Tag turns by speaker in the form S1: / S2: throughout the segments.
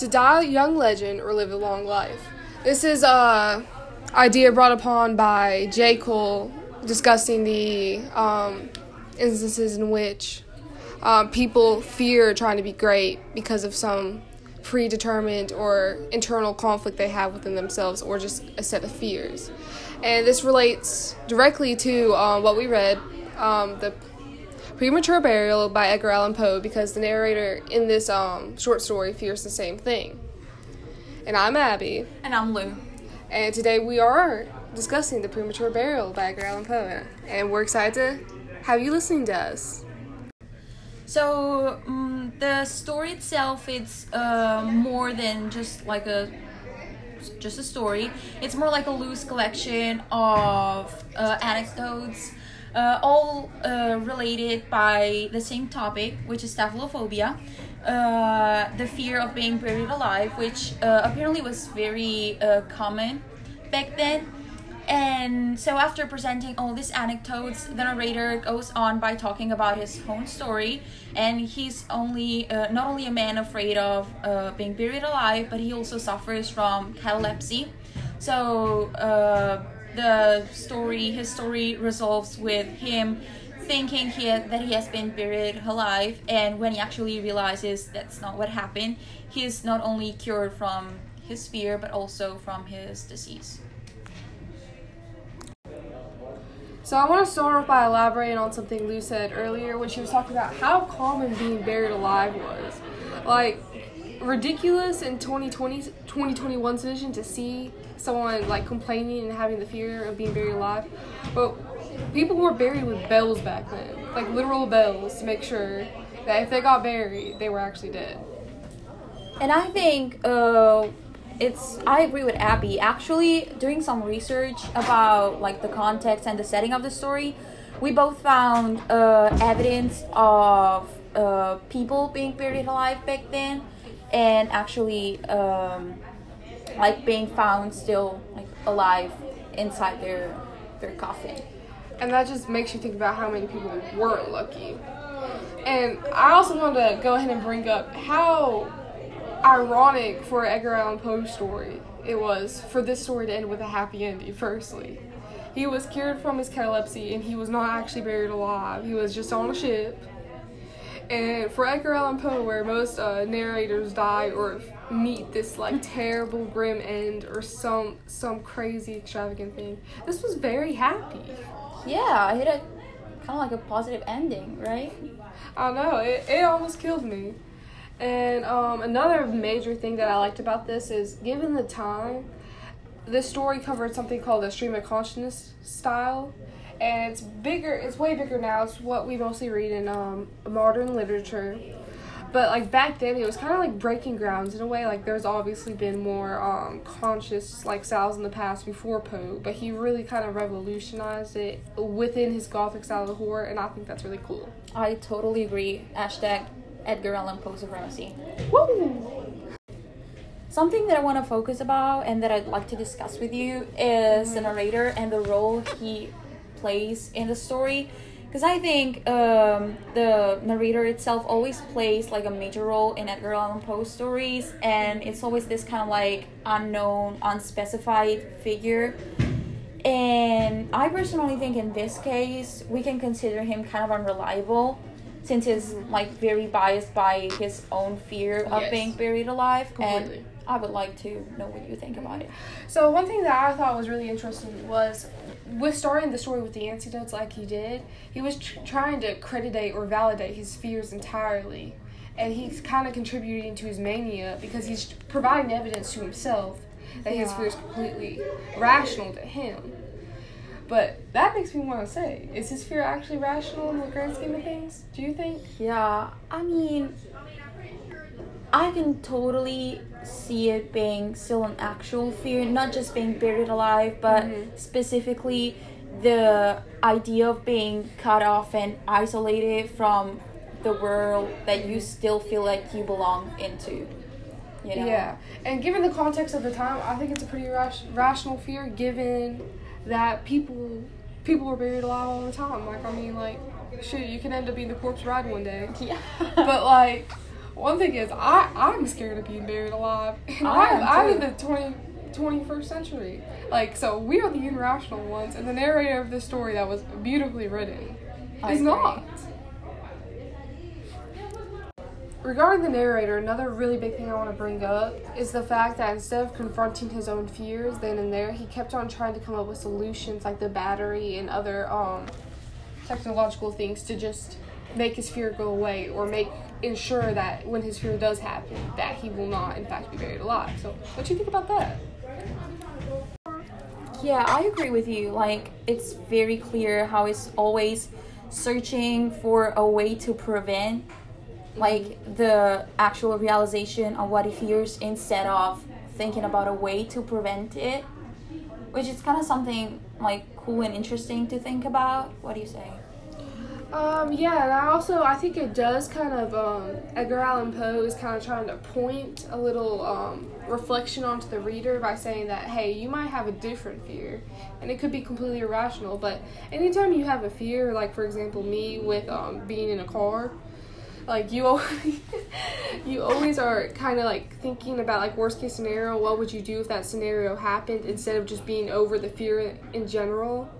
S1: to die a young legend or live a long life. This is a idea brought upon by J. Cole discussing the um, instances in which um, people fear trying to be great because of some predetermined or internal conflict they have within themselves or just a set of fears. And this relates directly to um, what we read, um, the premature burial by Edgar Allan Poe, because the narrator in this um, short story fears the same thing. And I'm Abby.
S2: And I'm Lou.
S1: And today we are discussing the premature burial by Edgar Allan Poe. And we're excited to have you listening to us.
S2: So um, the story itself, it's uh, more than just like a just a story. It's more like a loose collection of uh, anecdotes, uh, all uh, related by the same topic, which is taphophobia, uh, the fear of being buried alive, which uh, apparently was very uh, common back then. And so, after presenting all these anecdotes, the narrator goes on by talking about his own story. And he's only uh, not only a man afraid of uh, being buried alive, but he also suffers from catalepsy. So, uh, the story, his story, resolves with him thinking he that he has been buried alive. And when he actually realizes that's not what happened, he's not only cured from his fear, but also from his disease.
S1: So I want to start off by elaborating on something Lou said earlier when she was talking about how common being buried alive was. Like, ridiculous in 2020, 2021's vision to see someone like complaining and having the fear of being buried alive. But people were buried with bells back then, like literal bells to make sure that if they got buried, they were actually dead.
S2: And I think uh, it's I agree with Abby. Actually, doing some research about like the context and the setting of the story, we both found uh, evidence of uh, people being buried alive back then, and actually um, like being found still like alive inside their their coffin.
S1: And that just makes you think about how many people weren't lucky. And I also wanted to go ahead and bring up how ironic for Edgar Allan Poe's story it was for this story to end with a happy ending, firstly. He was cured from his catalepsy and he was not actually buried alive. He was just on a ship. And for Edgar Allan Poe, where most uh, narrators die or meet this like terrible grim end or some some crazy extravagant thing, this was very happy.
S2: Yeah, it had kind of like a positive ending, right?
S1: I know it. It almost killed me. And um, another major thing that I liked about this is, given the time, this story covered something called the stream of consciousness style, and it's bigger. It's way bigger now. It's what we mostly read in um, modern literature. But like back then, it was kind of like breaking grounds in a way. Like there's obviously been more um, conscious like styles in the past before Poe, but he really kind of revolutionized it within his gothic style of horror, and I think that's really cool.
S2: I totally agree. Hashtag Edgar Allan Poe supremacy.
S1: Woo!
S2: Something that I want to focus about and that I'd like to discuss with you is the narrator and the role he plays in the story. Because I think um, the narrator itself always plays like a major role in Edgar Allan Poe stories, and it's always this kind of like unknown, unspecified figure. And I personally think in this case, we can consider him kind of unreliable since he's like very biased by his own fear of
S1: Yes.
S2: being buried alive
S1: Completely.
S2: and i would like to know what you think about it
S1: So one thing that I thought was really interesting was with starting the story with the antidotes like he did, he was tr- trying to accreditate or validate his fears entirely. And he's kind of contributing to his mania because he's providing evidence to himself that his
S2: Yeah.
S1: fear is completely rational to him. But that makes me want to say, is his fear actually rational in the grand scheme of things? Do you think?
S2: yeah i mean i can totally see it being still an actual fear not just being buried alive but
S1: Mhm.
S2: specifically the idea of being cut off and isolated from the world that you still feel like you belong into you know
S1: Yeah, and given the context of the time, I think it's a pretty rash- rational fear. Given that people people were buried alive all the time. Like I mean, like shoot, you can end up being the corpse bride one day.
S2: yeah
S1: But like, one thing is, I I'm scared of being buried alive, and
S2: I
S1: I'm, I'm in the 20, 21st century. Like, so we are the irrational ones, and the narrator of this story that was beautifully written
S2: I
S1: is
S2: agree.
S1: not. Regarding the narrator, another really big thing I want to bring up is the fact that instead of confronting his own fears then and there, he kept on trying to come up with solutions like the battery and other um, technological things to just make his fear go away or make ensure that when his fear does happen that he will not in fact be buried alive. So what do you think about that?
S2: Yeah, I agree with you. Like, it's very clear how he's always searching for a way to prevent, like, the actual realization of what he fears instead of thinking about a way to prevent it, which is kind of something, like, cool and interesting to think about. What do you say?
S1: Um, yeah, and I also I think it does kind of um, Edgar Allan Poe is kind of trying to point a little um, reflection onto the reader by saying that hey, you might have a different fear, and it could be completely irrational. But anytime you have a fear, like for example me with um, being in a car, like you always, you always are kind of like thinking about like worst case scenario. What would you do if that scenario happened instead of just being over the fear in general?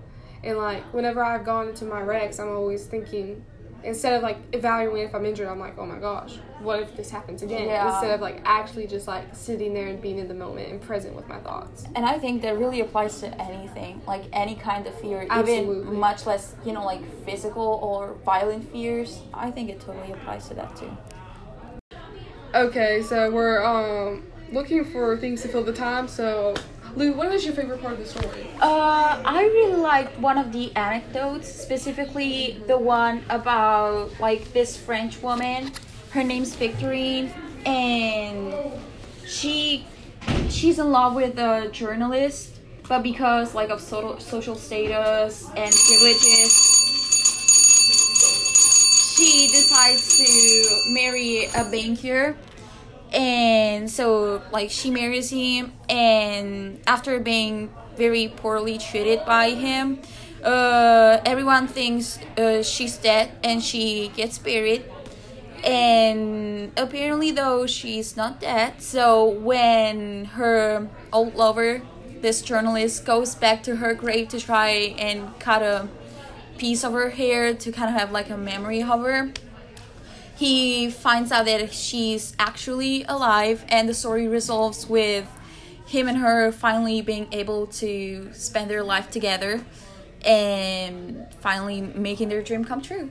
S1: And like whenever I've gone into my wrecks, I'm always thinking instead of like evaluating if I'm injured, I'm like, oh my gosh, what if this happens again?
S2: Yeah.
S1: Instead of like actually just like sitting there and being in the moment and present with my thoughts.
S2: And I think that really applies to anything, like any kind of fear,
S1: Absolutely.
S2: even much less, you know, like physical or violent fears. I think it totally applies to that too.
S1: Okay, so we're um looking for things to fill the time. So, Lou, what was your favorite part of the story?
S2: Uh, I really liked one of the anecdotes, specifically the one about like this French woman. Her name's Victorine, and she she's in love with a journalist, but because like of social social status and privileges, she decides to marry a banker and so like she marries him and after being very poorly treated by him uh, everyone thinks uh, she's dead and she gets buried. And apparently though she's not dead. So when her old lover this journalist goes back to her grave to try and cut a piece of her hair to kind of have like a memory of her he finds out that she's actually alive and the story resolves with him and her finally being able to spend their life together and finally making their dream come true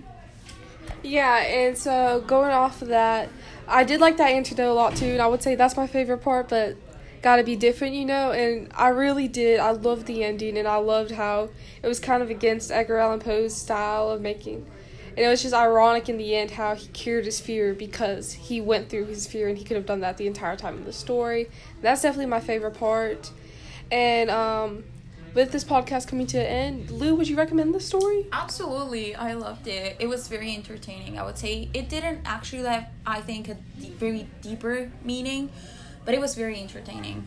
S1: Yeah, and so going off of that, I did like that antidote a lot too, and I would say that's my favorite part, but gotta be different, you know, and I really did. I loved the ending, and I loved how it was kind of against Edgar Allan Poe's style of making. And it was just ironic in the end how he cured his fear because he went through his fear and he could have done that the entire time in the story. That's definitely my favorite part. And um, with this podcast coming to an end, Lou, would you recommend this story?
S2: Absolutely, I loved it. It was very entertaining. I would say it didn't actually have, I think, a deep, very deeper meaning, but it was very entertaining.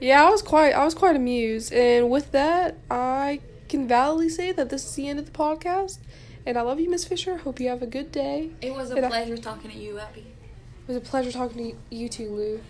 S1: Yeah, I was quite I was quite amused. And with that, I can validly say that this is the end of the podcast. And I love you, Miss Fisher. Hope you have a good day.
S2: It was a
S1: And I-
S2: pleasure talking to you, Abby.
S1: It was a pleasure talking to you too, Lou.